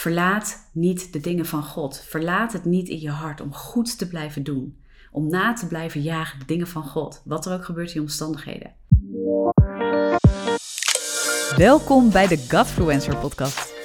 Verlaat niet de dingen van God. Verlaat het niet in je hart om goed te blijven doen. Om na te blijven jagen de dingen van God. Wat er ook gebeurt in omstandigheden. Welkom bij de Godfluencer podcast.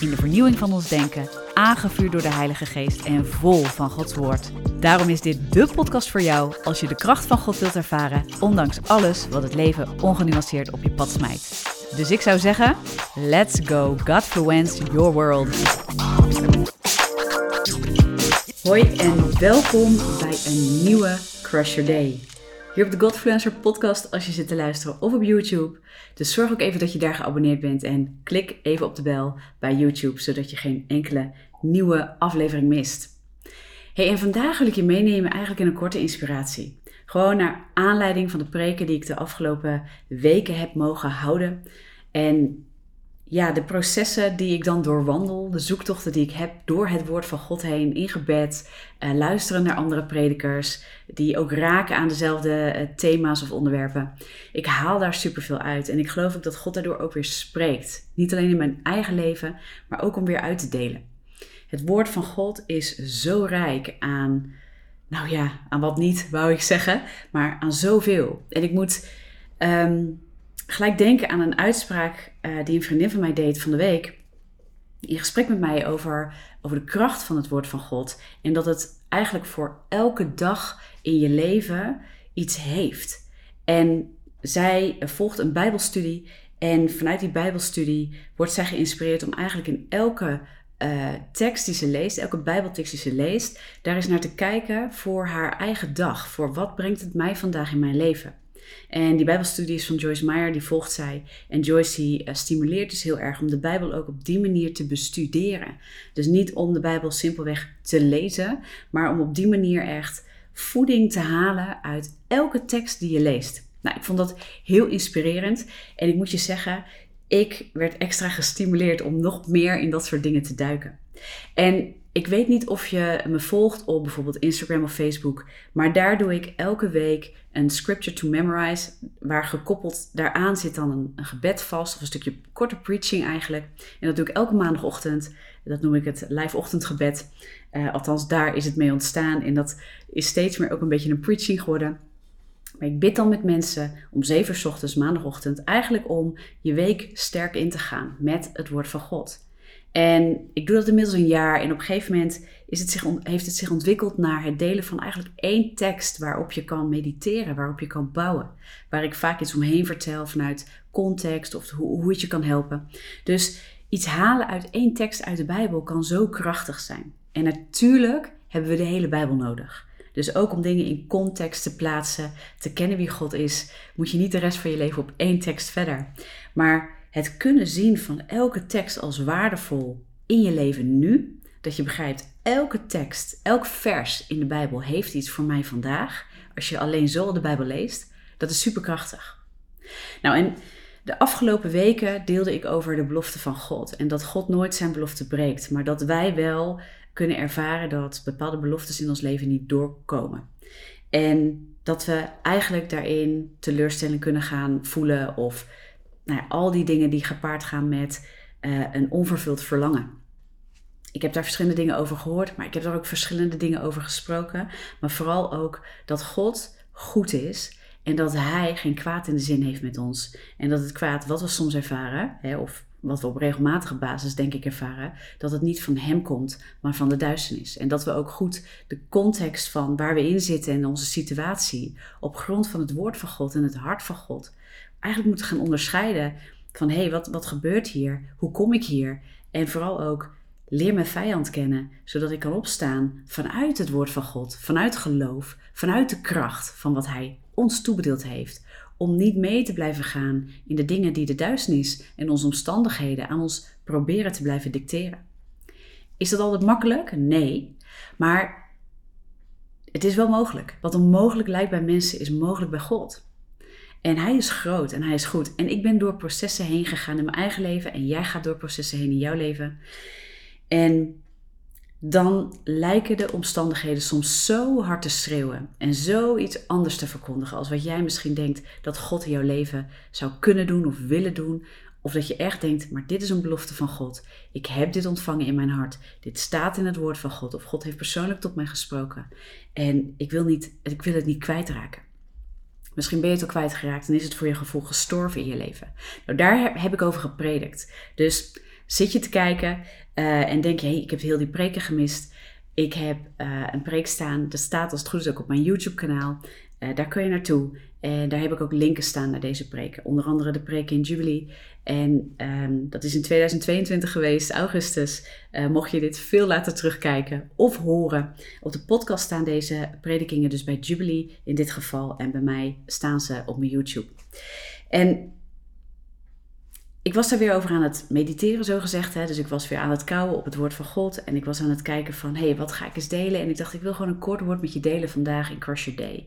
in de vernieuwing van ons denken, aangevuurd door de Heilige Geest en vol van Gods Woord. Daarom is dit de podcast voor jou als je de kracht van God wilt ervaren, ondanks alles wat het leven ongenuanceerd op je pad smijt. Dus ik zou zeggen, let's go Godfluence your world. Hoi en welkom bij een nieuwe Crush Your Day. Hier op de Godfluencer podcast als je zit te luisteren of op YouTube. Dus zorg ook even dat je daar geabonneerd bent en klik even op de bel bij YouTube, zodat je geen enkele nieuwe aflevering mist. Hey, en vandaag wil ik je meenemen eigenlijk in een korte inspiratie. Gewoon naar aanleiding van de preken die ik de afgelopen weken heb mogen houden. En ja, de processen die ik dan doorwandel, de zoektochten die ik heb door het woord van God heen in gebed, uh, luisteren naar andere predikers, die ook raken aan dezelfde uh, thema's of onderwerpen. Ik haal daar superveel uit en ik geloof ook dat God daardoor ook weer spreekt. Niet alleen in mijn eigen leven, maar ook om weer uit te delen. Het woord van God is zo rijk aan nou ja, aan wat niet, wou ik zeggen, maar aan zoveel. En ik moet um, gelijk denken aan een uitspraak uh, die een vriendin van mij deed van de week. In gesprek met mij over, over de kracht van het woord van God. En dat het eigenlijk voor elke dag in je leven iets heeft. En zij volgt een Bijbelstudie. En vanuit die Bijbelstudie wordt zij geïnspireerd om eigenlijk in elke uh, tekst die ze leest, elke Bijbeltekst die ze leest, daar is naar te kijken voor haar eigen dag. Voor wat brengt het mij vandaag in mijn leven? En die Bijbelstudies van Joyce Meyer, die volgt zij. En Joyce uh, stimuleert dus heel erg om de Bijbel ook op die manier te bestuderen. Dus niet om de Bijbel simpelweg te lezen, maar om op die manier echt voeding te halen uit elke tekst die je leest. Nou, ik vond dat heel inspirerend. En ik moet je zeggen, ik werd extra gestimuleerd om nog meer in dat soort dingen te duiken. En ik weet niet of je me volgt op bijvoorbeeld Instagram of Facebook, maar daar doe ik elke week een scripture to memorize, waar gekoppeld daaraan zit dan een, een gebed vast of een stukje korte preaching eigenlijk. En dat doe ik elke maandagochtend. Dat noem ik het live ochtendgebed. Uh, althans, daar is het mee ontstaan en dat is steeds meer ook een beetje een preaching geworden. Maar ik bid dan met mensen om 7 uur ochtends, maandagochtend, eigenlijk om je week sterk in te gaan met het woord van God. En ik doe dat inmiddels een jaar en op een gegeven moment is het zich, heeft het zich ontwikkeld naar het delen van eigenlijk één tekst waarop je kan mediteren, waarop je kan bouwen. Waar ik vaak iets omheen vertel vanuit context of hoe, hoe het je kan helpen. Dus iets halen uit één tekst uit de Bijbel kan zo krachtig zijn. En natuurlijk hebben we de hele Bijbel nodig. Dus ook om dingen in context te plaatsen, te kennen wie God is, moet je niet de rest van je leven op één tekst verder. Maar het kunnen zien van elke tekst als waardevol in je leven nu, dat je begrijpt, elke tekst, elk vers in de Bijbel heeft iets voor mij vandaag. Als je alleen zo de Bijbel leest, dat is superkrachtig. Nou, en de afgelopen weken deelde ik over de belofte van God. En dat God nooit zijn belofte breekt, maar dat wij wel kunnen ervaren dat bepaalde beloftes in ons leven niet doorkomen. En dat we eigenlijk daarin teleurstelling kunnen gaan voelen of nou al die dingen die gepaard gaan met uh, een onvervuld verlangen. Ik heb daar verschillende dingen over gehoord, maar ik heb daar ook verschillende dingen over gesproken. Maar vooral ook dat God goed is en dat Hij geen kwaad in de zin heeft met ons. En dat het kwaad wat we soms ervaren, hè, of wat we op regelmatige basis denk ik ervaren, dat het niet van Hem komt, maar van de duisternis. En dat we ook goed de context van waar we in zitten en onze situatie op grond van het woord van God en het hart van God eigenlijk moeten gaan onderscheiden van hé, hey, wat, wat gebeurt hier? Hoe kom ik hier? En vooral ook leer mijn vijand kennen, zodat ik kan opstaan vanuit het woord van God, vanuit geloof, vanuit de kracht van wat Hij ons toebedeeld heeft. Om niet mee te blijven gaan in de dingen die de duisternis en onze omstandigheden aan ons proberen te blijven dicteren. Is dat altijd makkelijk? Nee. Maar het is wel mogelijk. Wat onmogelijk lijkt bij mensen is mogelijk bij God. En hij is groot en hij is goed. En ik ben door processen heen gegaan in mijn eigen leven. En jij gaat door processen heen in jouw leven. En dan lijken de omstandigheden soms zo hard te schreeuwen en zoiets anders te verkondigen als wat jij misschien denkt dat God in jouw leven zou kunnen doen of willen doen. Of dat je echt denkt, maar dit is een belofte van God. Ik heb dit ontvangen in mijn hart. Dit staat in het woord van God. Of God heeft persoonlijk tot mij gesproken. En ik wil, niet, ik wil het niet kwijtraken. Misschien ben je het al kwijtgeraakt en is het voor je gevoel gestorven in je leven. Nou, daar heb ik over gepredikt. Dus zit je te kijken uh, en denk je, hey, ik heb heel die preken gemist. Ik heb uh, een preek staan, dat staat als het goed is ook op mijn YouTube kanaal. Uh, daar kun je naartoe. En daar heb ik ook linken staan naar deze preken. Onder andere de preek in Jubilee. En um, dat is in 2022 geweest, augustus. mocht je dit veel later terugkijken of horen. Op de podcast staan deze predikingen dus bij Jubilee in dit geval. En bij mij staan ze op mijn YouTube. En ik was daar weer over aan het mediteren, zo gezegd. Hè? Dus ik was weer aan het kouwen op het woord van God. En ik was aan het kijken van, hé, hey, wat ga ik eens delen? En ik dacht, ik wil gewoon een kort woord met je delen vandaag in Crush Your Day.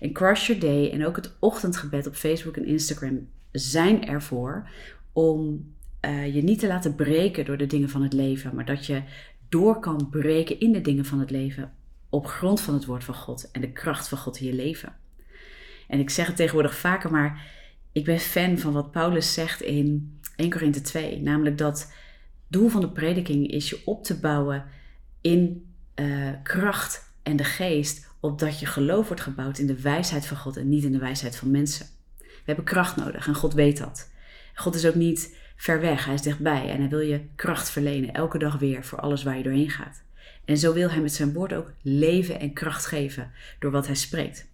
En Crush Your Day en ook het ochtendgebed op Facebook en Instagram zijn ervoor om uh, je niet te laten breken door de dingen van het leven. Maar dat je door kan breken in de dingen van het leven op grond van het woord van God en de kracht van God in je leven. En ik zeg het tegenwoordig vaker, maar ik ben fan van wat Paulus zegt in 1 Korinthe 2. Namelijk dat doel van de prediking is je op te bouwen in uh, kracht en de geest. Opdat je geloof wordt gebouwd in de wijsheid van God en niet in de wijsheid van mensen. We hebben kracht nodig en God weet dat. God is ook niet ver weg, hij is dichtbij en hij wil je kracht verlenen elke dag weer voor alles waar je doorheen gaat. En zo wil hij met zijn woord ook leven en kracht geven door wat hij spreekt.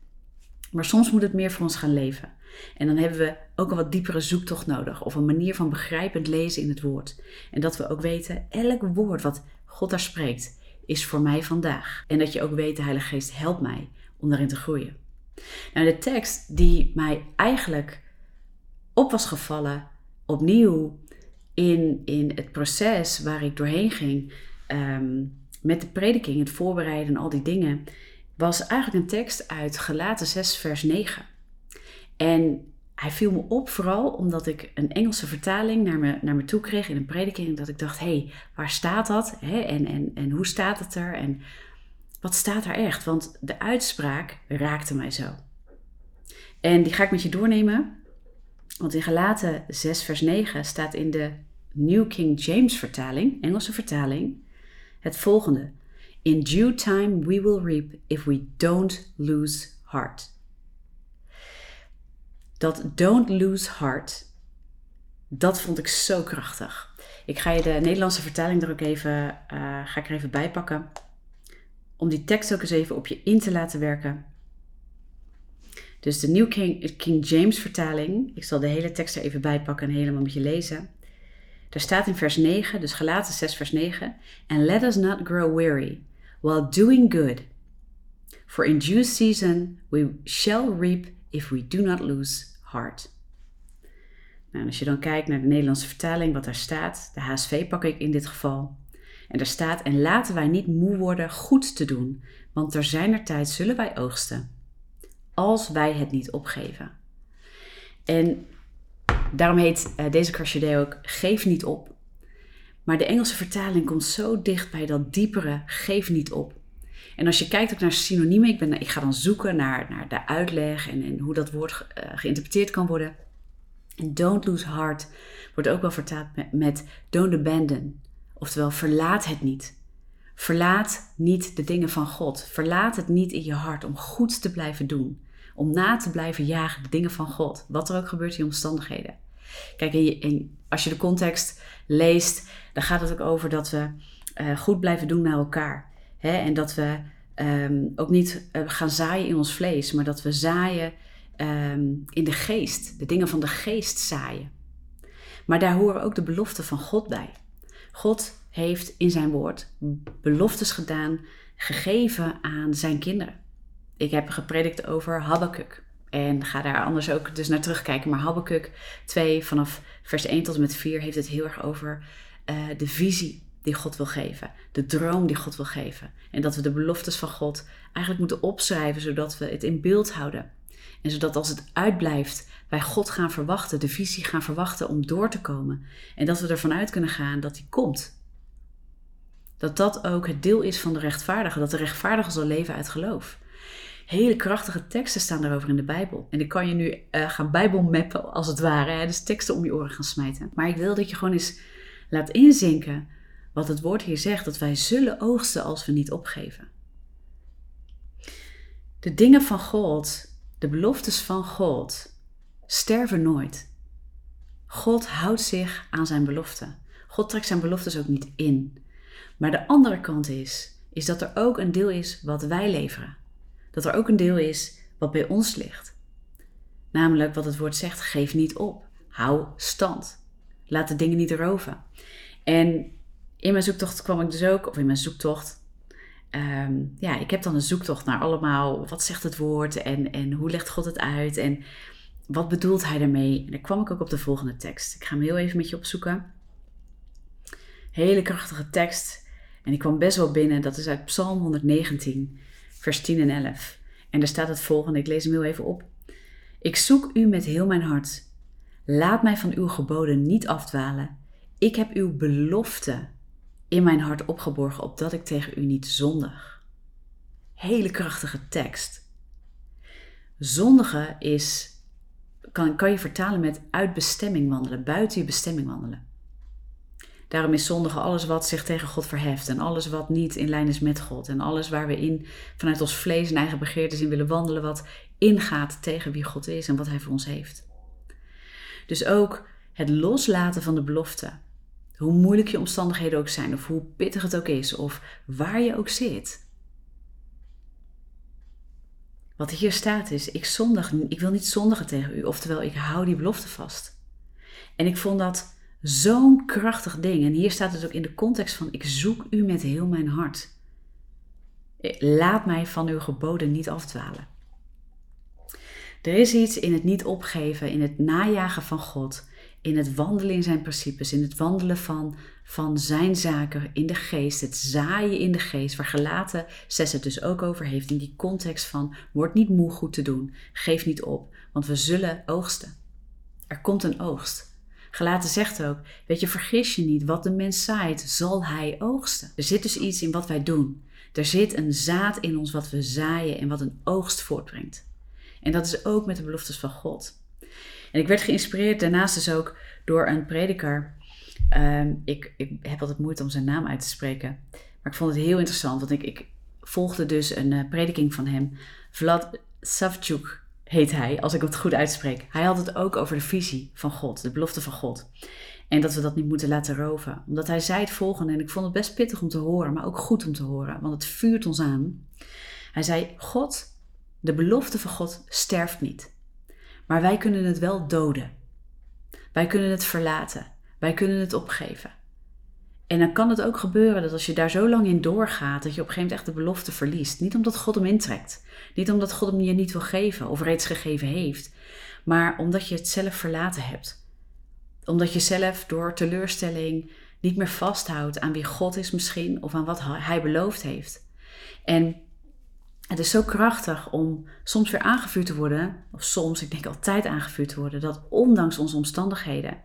Maar soms moet het meer voor ons gaan leven. En dan hebben we ook een wat diepere zoektocht nodig. Of een manier van begrijpend lezen in het woord. En dat we ook weten, elk woord wat God daar spreekt, is voor mij vandaag. En dat je ook weet, de Heilige Geest helpt mij om daarin te groeien. Nou, de tekst die mij eigenlijk op was gevallen, opnieuw in, in het proces waar ik doorheen ging, um, met de prediking, het voorbereiden en al die dingen, was eigenlijk een tekst uit Galaten 6, vers 9. En hij viel me op vooral omdat ik een Engelse vertaling naar me, naar me toe kreeg in een prediking. Dat ik dacht, hé, hey, waar staat dat? Hè? En, en, en hoe staat het er? En wat staat er echt? Want de uitspraak raakte mij zo. En die ga ik met je doornemen. Want in Galaten 6 vers 9 staat in de New King James vertaling, Engelse vertaling, het volgende. In due time we will reap if we don't lose heart. Dat don't lose heart, dat vond ik zo krachtig. Ik ga je de Nederlandse vertaling er ook even, uh, ga ik er even bij pakken. Om die tekst ook eens even op je in te laten werken. Dus de New King, King James vertaling. Ik zal de hele tekst er even bij pakken en helemaal met je lezen. Daar staat in vers 9, dus gelaten 6 vers 9. And let us not grow weary while doing good. For in due season we shall reap if we do not lose Nou, als je dan kijkt naar de Nederlandse vertaling, wat daar staat, de HSV pak ik in dit geval. En daar staat: En laten wij niet moe worden goed te doen, want ter zijner tijd zullen wij oogsten, als wij het niet opgeven. En daarom heet uh, deze Crashade ook Geef niet op. Maar de Engelse vertaling komt zo dicht bij dat diepere Geef niet op. En als je kijkt ook naar synoniemen, ik, ben, ik ga dan zoeken naar, naar de uitleg en, en hoe dat woord uh, geïnterpreteerd kan worden. En don't lose heart wordt ook wel vertaald met, don't abandon. Oftewel, verlaat het niet. Verlaat niet de dingen van God. Verlaat het niet in je hart om goed te blijven doen. Om na te blijven jagen de dingen van God. Wat er ook gebeurt in omstandigheden. Kijk, als je de context leest, dan gaat het ook over dat we uh, goed blijven doen naar elkaar. Hè? En dat we um, ook niet uh, gaan zaaien in ons vlees, maar dat we zaaien um, in de geest. De dingen van de geest zaaien. Maar daar horen ook de beloften van God bij. God heeft in zijn woord beloftes gedaan, gegeven aan zijn kinderen. Ik heb gepredikt over Habakkuk. En ga daar anders ook dus naar terugkijken. Maar Habakkuk 2 vanaf vers 1 tot en met 4 heeft het heel erg over uh, de visie die God wil geven. De droom die God wil geven. En dat we de beloftes van God eigenlijk moeten opschrijven zodat we het in beeld houden. En zodat als het uitblijft, wij God gaan verwachten, de visie gaan verwachten om door te komen. En dat we ervan uit kunnen gaan dat die komt. Dat dat ook het deel is van de rechtvaardige, dat de rechtvaardige zal leven uit geloof. Hele krachtige teksten staan daarover in de Bijbel. En ik kan je nu uh, gaan Bijbelmappen als het ware, hè? dus teksten om je oren gaan smijten. Maar ik wil dat je gewoon eens laat inzinken wat het woord hier zegt, dat wij zullen oogsten als we niet opgeven. De dingen van God, de beloftes van God, sterven nooit. God houdt zich aan zijn beloften. God trekt zijn beloftes ook niet in. Maar de andere kant is, is dat er ook een deel is wat wij leveren. Dat er ook een deel is wat bij ons ligt. Namelijk wat het woord zegt, geef niet op. Hou stand. Laat de dingen niet roven. En in mijn zoektocht kwam ik dus ook, of in mijn zoektocht, Ehm, ja, ik heb dan een zoektocht naar allemaal, wat zegt het woord en, en hoe legt God het uit en wat bedoelt hij daarmee? En daar kwam ik ook op de volgende tekst. Ik ga hem heel even met je opzoeken. Hele krachtige tekst. En ik kwam best wel binnen. Dat is uit Psalm 119, vers 10 en 11. En daar staat het volgende. Ik lees hem heel even op. Ik zoek u met heel mijn hart. Laat mij van uw geboden niet afdwalen. Ik heb uw belofte in mijn hart opgeborgen, opdat ik tegen u niet zondig. Hele krachtige tekst. Zondigen is, kan, kan je vertalen met uit bestemming wandelen, buiten je bestemming wandelen. Daarom is zondigen alles wat zich tegen God verheft en alles wat niet in lijn is met God en alles waar we in vanuit ons vlees en eigen begeertes in willen wandelen wat ingaat tegen wie God is en wat Hij voor ons heeft. Dus ook het loslaten van de belofte, hoe moeilijk je omstandigheden ook zijn, of hoe pittig het ook is, of waar je ook zit. Wat hier staat is: ik, zondig, ik wil niet zondigen tegen u, oftewel ik hou die belofte vast. En ik vond dat zo'n krachtig ding. En hier staat het ook in de context van: ik zoek u met heel mijn hart. Laat mij van uw geboden niet afdwalen. Er is iets in het niet opgeven, in het najagen van God, in het wandelen in zijn principes, in het wandelen van, van zijn zaken in de geest, het zaaien in de geest, waar gelaten 6 het dus ook over heeft, in die context van word niet moe goed te doen, geef niet op, want we zullen oogsten. Er komt een oogst. Gelaten zegt ook, weet je, vergis je niet, wat de mens zaait, zal hij oogsten. Er zit dus iets in wat wij doen. Er zit een zaad in ons wat we zaaien en wat een oogst voortbrengt. En dat is ook met de beloftes van God. En ik werd geïnspireerd daarnaast dus ook door een prediker. Um, ik, ik, heb altijd moeite om zijn naam uit te spreken. Maar ik vond het heel interessant, want ik, ik volgde dus een uh, prediking van hem. Vlad Savchuk heet hij, als ik het goed uitspreek. Hij had het ook over de visie van God, de belofte van God. En dat we dat niet moeten laten roven. Omdat hij zei het volgende, en ik vond het best pittig om te horen, maar ook goed om te horen, want het vuurt ons aan. Hij zei: God, de belofte van God sterft niet. Maar wij kunnen het wel doden. Wij kunnen het verlaten. Wij kunnen het opgeven. En dan kan het ook gebeuren dat als je daar zo lang in doorgaat, dat je op een gegeven moment echt de belofte verliest. Niet omdat God hem intrekt. Niet omdat God hem je niet wil geven of reeds gegeven heeft. Maar omdat je het zelf verlaten hebt. Omdat je zelf door teleurstelling niet meer vasthoudt aan wie God is misschien of aan wat hij beloofd heeft. En het is zo krachtig om soms weer aangevuurd te worden, of soms, ik denk altijd aangevuurd te worden, dat ondanks onze omstandigheden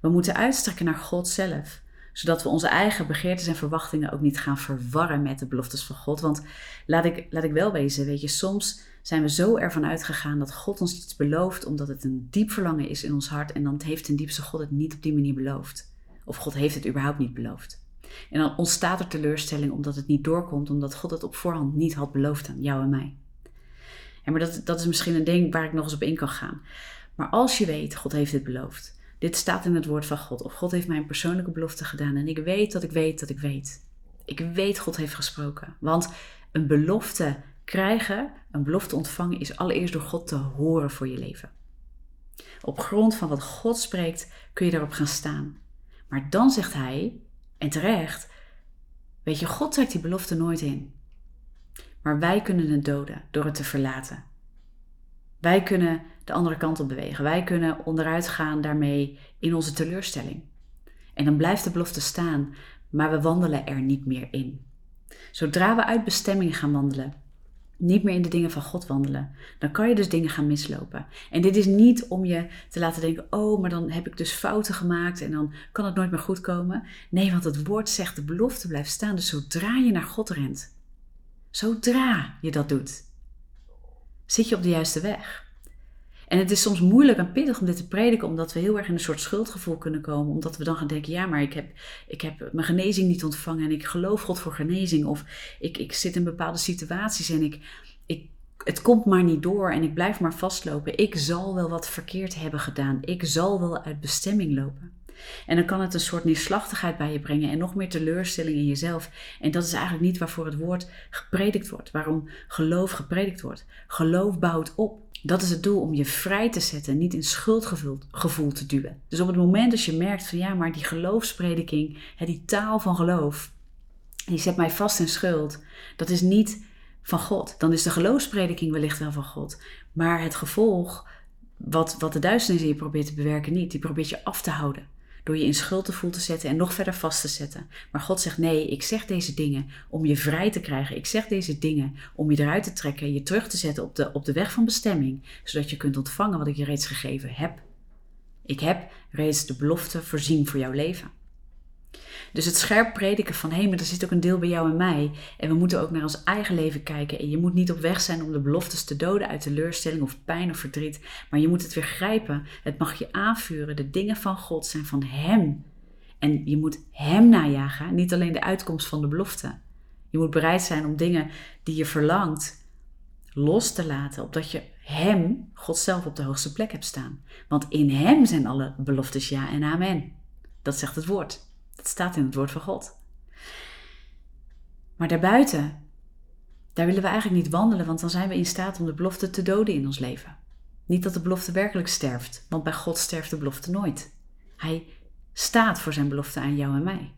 we moeten uitstrekken naar God zelf, zodat we onze eigen begeertes en verwachtingen ook niet gaan verwarren met de beloftes van God. Want laat ik, laat ik wel wezen, weet je, soms zijn we zo ervan uitgegaan dat God ons iets belooft, omdat het een diep verlangen is in ons hart en dan heeft ten diepste God het niet op die manier beloofd. Of God heeft het überhaupt niet beloofd. En dan ontstaat er teleurstelling omdat het niet doorkomt, omdat God het op voorhand niet had beloofd aan jou en mij. En maar dat, dat is misschien een ding waar ik nog eens op in kan gaan. Maar als je weet, God heeft het beloofd. Dit staat in het woord van God. Of God heeft mij een persoonlijke belofte gedaan. En ik weet dat ik weet dat ik weet. Ik weet God heeft gesproken. Want een belofte krijgen, een belofte ontvangen, is allereerst door God te horen voor je leven. Op grond van wat God spreekt, kun je daarop gaan staan. Maar dan zegt hij, en terecht, weet je, God trekt die belofte nooit in. Maar wij kunnen het doden door het te verlaten. Wij kunnen de andere kant op bewegen. Wij kunnen onderuit gaan daarmee in onze teleurstelling. En dan blijft de belofte staan, maar we wandelen er niet meer in. Zodra we uit bestemming gaan wandelen, niet meer in de dingen van God wandelen. Dan kan je dus dingen gaan mislopen. En dit is niet om je te laten denken: oh, maar dan heb ik dus fouten gemaakt en dan kan het nooit meer goed komen. Nee, want het woord zegt: de belofte blijft staan. Dus zodra je naar God rent, zodra je dat doet, zit je op de juiste weg. En het is soms moeilijk en pittig om dit te prediken, omdat we heel erg in een soort schuldgevoel kunnen komen. Omdat we dan gaan denken: ja, maar ik heb, ik heb mijn genezing niet ontvangen en ik geloof God voor genezing. Of ik, ik zit in bepaalde situaties en ik, ik, het komt maar niet door en ik blijf maar vastlopen. Ik zal wel wat verkeerd hebben gedaan. Ik zal wel uit bestemming lopen. En dan kan het een soort neerslachtigheid bij je brengen en nog meer teleurstelling in jezelf. En dat is eigenlijk niet waarvoor het woord gepredikt wordt, waarom geloof gepredikt wordt. Geloof bouwt op. Dat is het doel om je vrij te zetten, niet in schuldgevoel te duwen. Dus op het moment dat je merkt van ja, maar die geloofsprediking, die taal van geloof, die zet mij vast in schuld, dat is niet van God. Dan is de geloofsprediking wellicht wel van God. Maar het gevolg, wat, wat de duisternis in je probeert te bewerken, niet. Die probeert je af te houden door je in schuldgevoel te zetten en nog verder vast te zetten. Maar God zegt: nee, ik zeg deze dingen om je vrij te krijgen. Ik zeg deze dingen om je eruit te trekken, je terug te zetten op de, op de weg van bestemming, zodat je kunt ontvangen wat ik je reeds gegeven heb. Ik heb reeds de belofte voorzien voor jouw leven. Dus het scherp prediken van hé, hey, maar er zit ook een deel bij jou en mij. En we moeten ook naar ons eigen leven kijken. En je moet niet op weg zijn om de beloftes te doden uit teleurstelling of pijn of verdriet. Maar je moet het weer grijpen. Het mag je aanvuren. De dingen van God zijn van Hem. En je moet Hem najagen, niet alleen de uitkomst van de belofte. Je moet bereid zijn om dingen die je verlangt los te laten, opdat je Hem, God zelf, op de hoogste plek hebt staan. Want in Hem zijn alle beloftes ja en amen. Dat zegt het woord. Dat staat in het woord van God. Maar daarbuiten, daar willen we eigenlijk niet wandelen, want dan zijn we in staat om de belofte te doden in ons leven. Niet dat de belofte werkelijk sterft, want bij God sterft de belofte nooit. Hij staat voor zijn belofte aan jou en mij.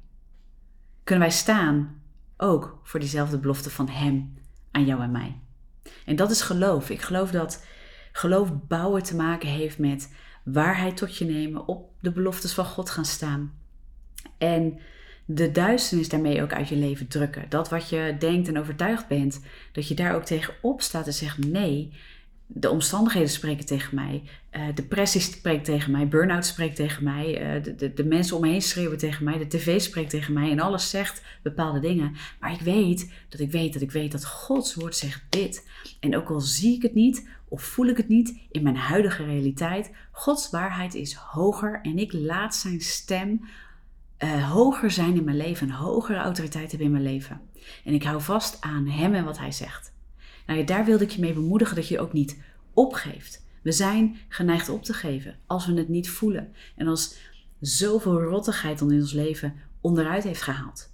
Kunnen wij staan ook voor diezelfde belofte van Hem aan jou en mij? En dat is geloof. Ik geloof dat geloof bouwen te maken heeft met waarheid tot je nemen, op de beloftes van God gaan staan en de duisternis daarmee ook uit je leven drukken. Dat wat je denkt en overtuigd bent, dat je daar ook tegen opstaat en zegt: nee, de omstandigheden spreken tegen mij, uh, depressie spreekt tegen mij, burn-out spreekt tegen mij, uh, de, de, de, mensen om me heen schreeuwen tegen mij, de tv spreekt tegen mij en alles zegt bepaalde dingen. Maar ik weet dat ik weet dat ik weet dat Gods woord zegt dit. En ook al zie ik het niet of voel ik het niet in mijn huidige realiteit, Gods waarheid is hoger en ik laat zijn stem uh, hoger zijn in mijn leven, een hogere autoriteit hebben in mijn leven. En ik hou vast aan Hem en wat Hij zegt. Nou, daar wilde ik je mee bemoedigen dat je ook niet opgeeft. We zijn geneigd op te geven als we het niet voelen. En als zoveel rottigheid in ons leven onderuit heeft gehaald.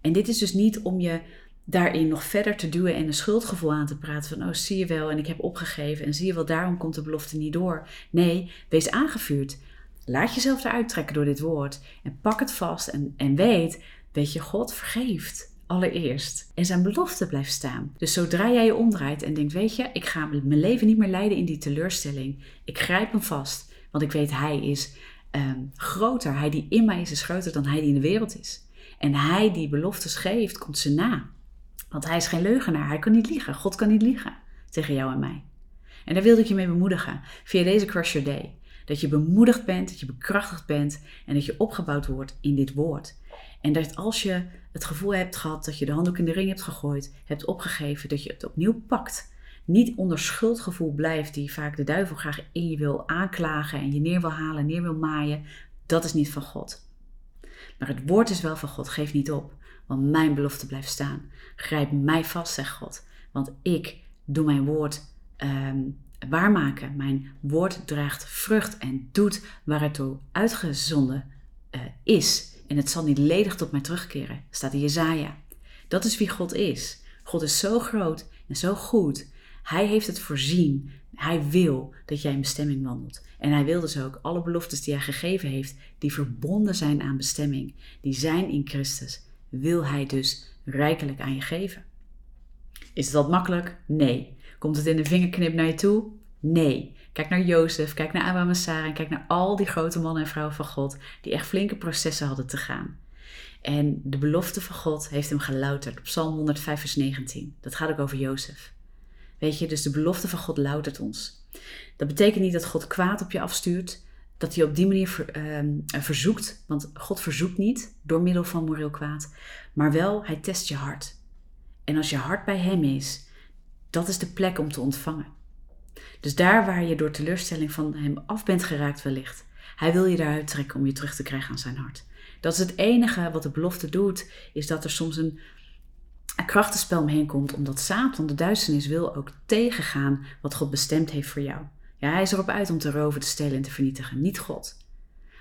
En dit is dus niet om je daarin nog verder te duwen en een schuldgevoel aan te praten van, oh zie je wel en ik heb opgegeven en zie je wel, daarom komt de belofte niet door. Nee, wees aangevuurd. Laat jezelf eruit trekken door dit woord en pak het vast en, en weet, weet je, God vergeeft allereerst. En zijn belofte blijft staan. Dus zodra jij je omdraait en denkt, weet je, ik ga mijn leven niet meer leiden in die teleurstelling. Ik grijp hem vast, want ik weet, hij is ehm, groter. Hij die in mij is, is groter dan hij die in de wereld is. En hij die beloftes geeft, komt ze na. Want hij is geen leugenaar, hij kan niet liegen. God kan niet liegen tegen jou en mij. En daar wilde ik je mee bemoedigen via deze Crush Your Day. Dat je bemoedigd bent, dat je bekrachtigd bent en dat je opgebouwd wordt in dit woord. En dat als je het gevoel hebt gehad dat je de handdoek in de ring hebt gegooid, hebt opgegeven, dat je het opnieuw pakt. Niet onder schuldgevoel blijft, die vaak de duivel graag in je wil aanklagen en je neer wil halen, neer wil maaien. Dat is niet van God. Maar het woord is wel van God, geef niet op, want mijn belofte blijft staan. Grijp mij vast, zegt God, want ik doe mijn woord um, waarmaken. Mijn woord draagt vrucht en doet waar het toe uitgezonden uh, is. En het zal niet ledig tot mij terugkeren, staat in Jezaja. Dat is wie God is. God is zo groot en zo goed. Hij heeft het voorzien. Hij wil dat jij in bestemming wandelt. En hij wil dus ook alle beloftes die hij gegeven heeft, die verbonden zijn aan bestemming, die zijn in Christus, wil hij dus rijkelijk aan je geven. Is dat makkelijk? Nee. Komt het in de vingerknip naar je toe? Nee. Kijk naar Jozef, kijk naar Abraham en en kijk naar al die grote mannen en vrouwen van God die echt flinke processen hadden te gaan. En de belofte van God heeft hem gelouterd Psalm 105 vers 19. Dat gaat ook over Jozef. Weet je, dus de belofte van God loutert ons. Dat betekent niet dat God kwaad op je afstuurt, dat hij op die manier ver, ehm, verzoekt. Want God verzoekt niet door middel van moreel kwaad, maar wel, hij test je hart. En als je hart bij hem is, dat is de plek om te ontvangen. Dus daar waar je door teleurstelling van hem af bent geraakt wellicht, hij wil je daaruit trekken om je terug te krijgen aan zijn hart. Dat is het enige wat de belofte doet, is dat er soms een, krachtenspel omheen komt, omdat Satan, de duisternis, wil ook tegengaan wat God bestemd heeft voor jou. Ja, hij is erop uit om te roven, te stelen en te vernietigen, niet God.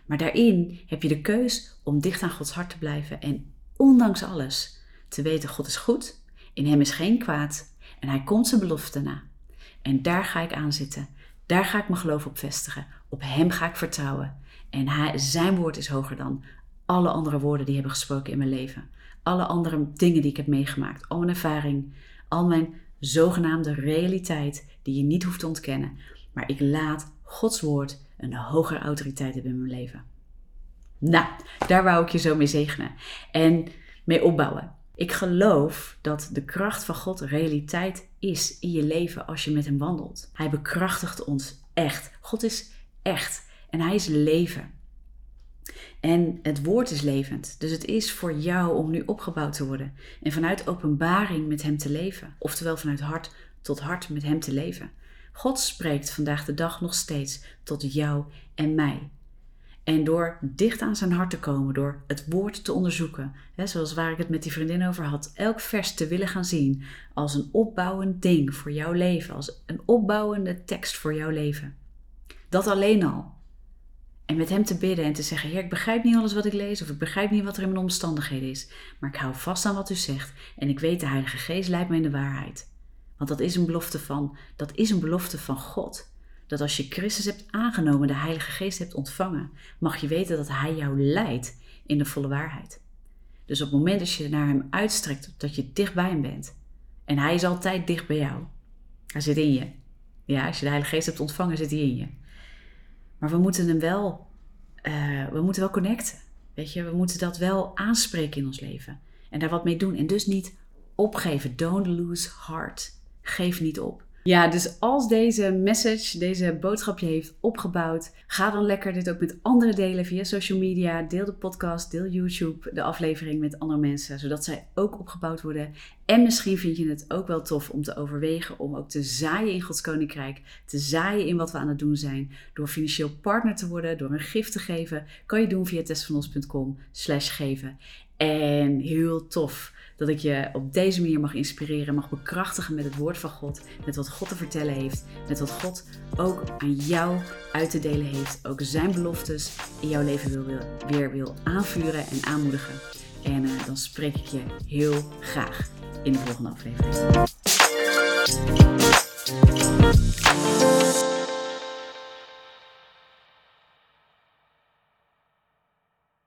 Maar daarin heb je de keus om dicht aan Gods hart te blijven en ondanks alles te weten: God is goed, in hem is geen kwaad en hij komt zijn belofte na. En daar ga ik aan zitten. Daar ga ik mijn geloof op vestigen. Op hem ga ik vertrouwen. En hij, zijn woord is hoger dan alle andere woorden die hebben gesproken in mijn leven. Alle andere dingen die ik heb meegemaakt. Al mijn ervaring. Al mijn zogenaamde realiteit die je niet hoeft te ontkennen. Maar ik laat Gods woord een hogere autoriteit hebben in mijn leven. Nou, daar wou ik je zo mee zegenen. En mee opbouwen. Ik geloof dat de kracht van God realiteit is in je leven als je met Hem wandelt. Hij bekrachtigt ons echt. God is echt en Hij is leven. En het woord is levend. Dus het is voor jou om nu opgebouwd te worden. En vanuit openbaring met Hem te leven. Oftewel vanuit hart tot hart met Hem te leven. God spreekt vandaag de dag nog steeds tot jou en mij. En door dicht aan zijn hart te komen, door het woord te onderzoeken, hè, zoals waar ik het met die vriendin over had, elk vers te willen gaan zien als een opbouwend ding voor jouw leven, als een opbouwende tekst voor jouw leven. Dat alleen al. En met hem te bidden en te zeggen: Heer, ik begrijp niet alles wat ik lees, of ik begrijp niet wat er in mijn omstandigheden is, maar ik hou vast aan wat u zegt en ik weet de Heilige Geest leidt me in de waarheid. Want dat is een belofte van, dat is een belofte van God dat als je Christus hebt aangenomen, de Heilige Geest hebt ontvangen, mag je weten dat Hij jou leidt in de volle waarheid. Dus op het moment dat je naar Hem uitstrekt, dat je dicht bij Hem bent. En Hij is altijd dicht bij jou. Hij zit in je. Ja, als je de Heilige Geest hebt ontvangen, zit Hij in je. Maar we moeten Hem wel, uh, we moeten wel connecten. Weet je, we moeten dat wel aanspreken in ons leven. En daar wat mee doen. En dus niet opgeven. Don't lose heart. Geef niet op. Ja, dus als deze message, deze boodschap je heeft opgebouwd, ga dan lekker dit ook met anderen delen via social media. Deel de podcast, deel YouTube, de aflevering met andere mensen, zodat zij ook opgebouwd worden. En misschien vind je het ook wel tof om te overwegen om ook te zaaien in Gods Koninkrijk, te zaaien in wat we aan het doen zijn, door financieel partner te worden, door een gift te geven. Kan je doen via testvanos.com slash geven. En heel tof dat ik je op deze manier mag inspireren, mag bekrachtigen met het woord van God, met wat God te vertellen heeft, met wat God ook aan jou uit te delen heeft, ook zijn beloftes in jouw leven wil, wil, weer wil aanvuren en aanmoedigen. En eh, dan spreek ik je heel graag in de volgende aflevering.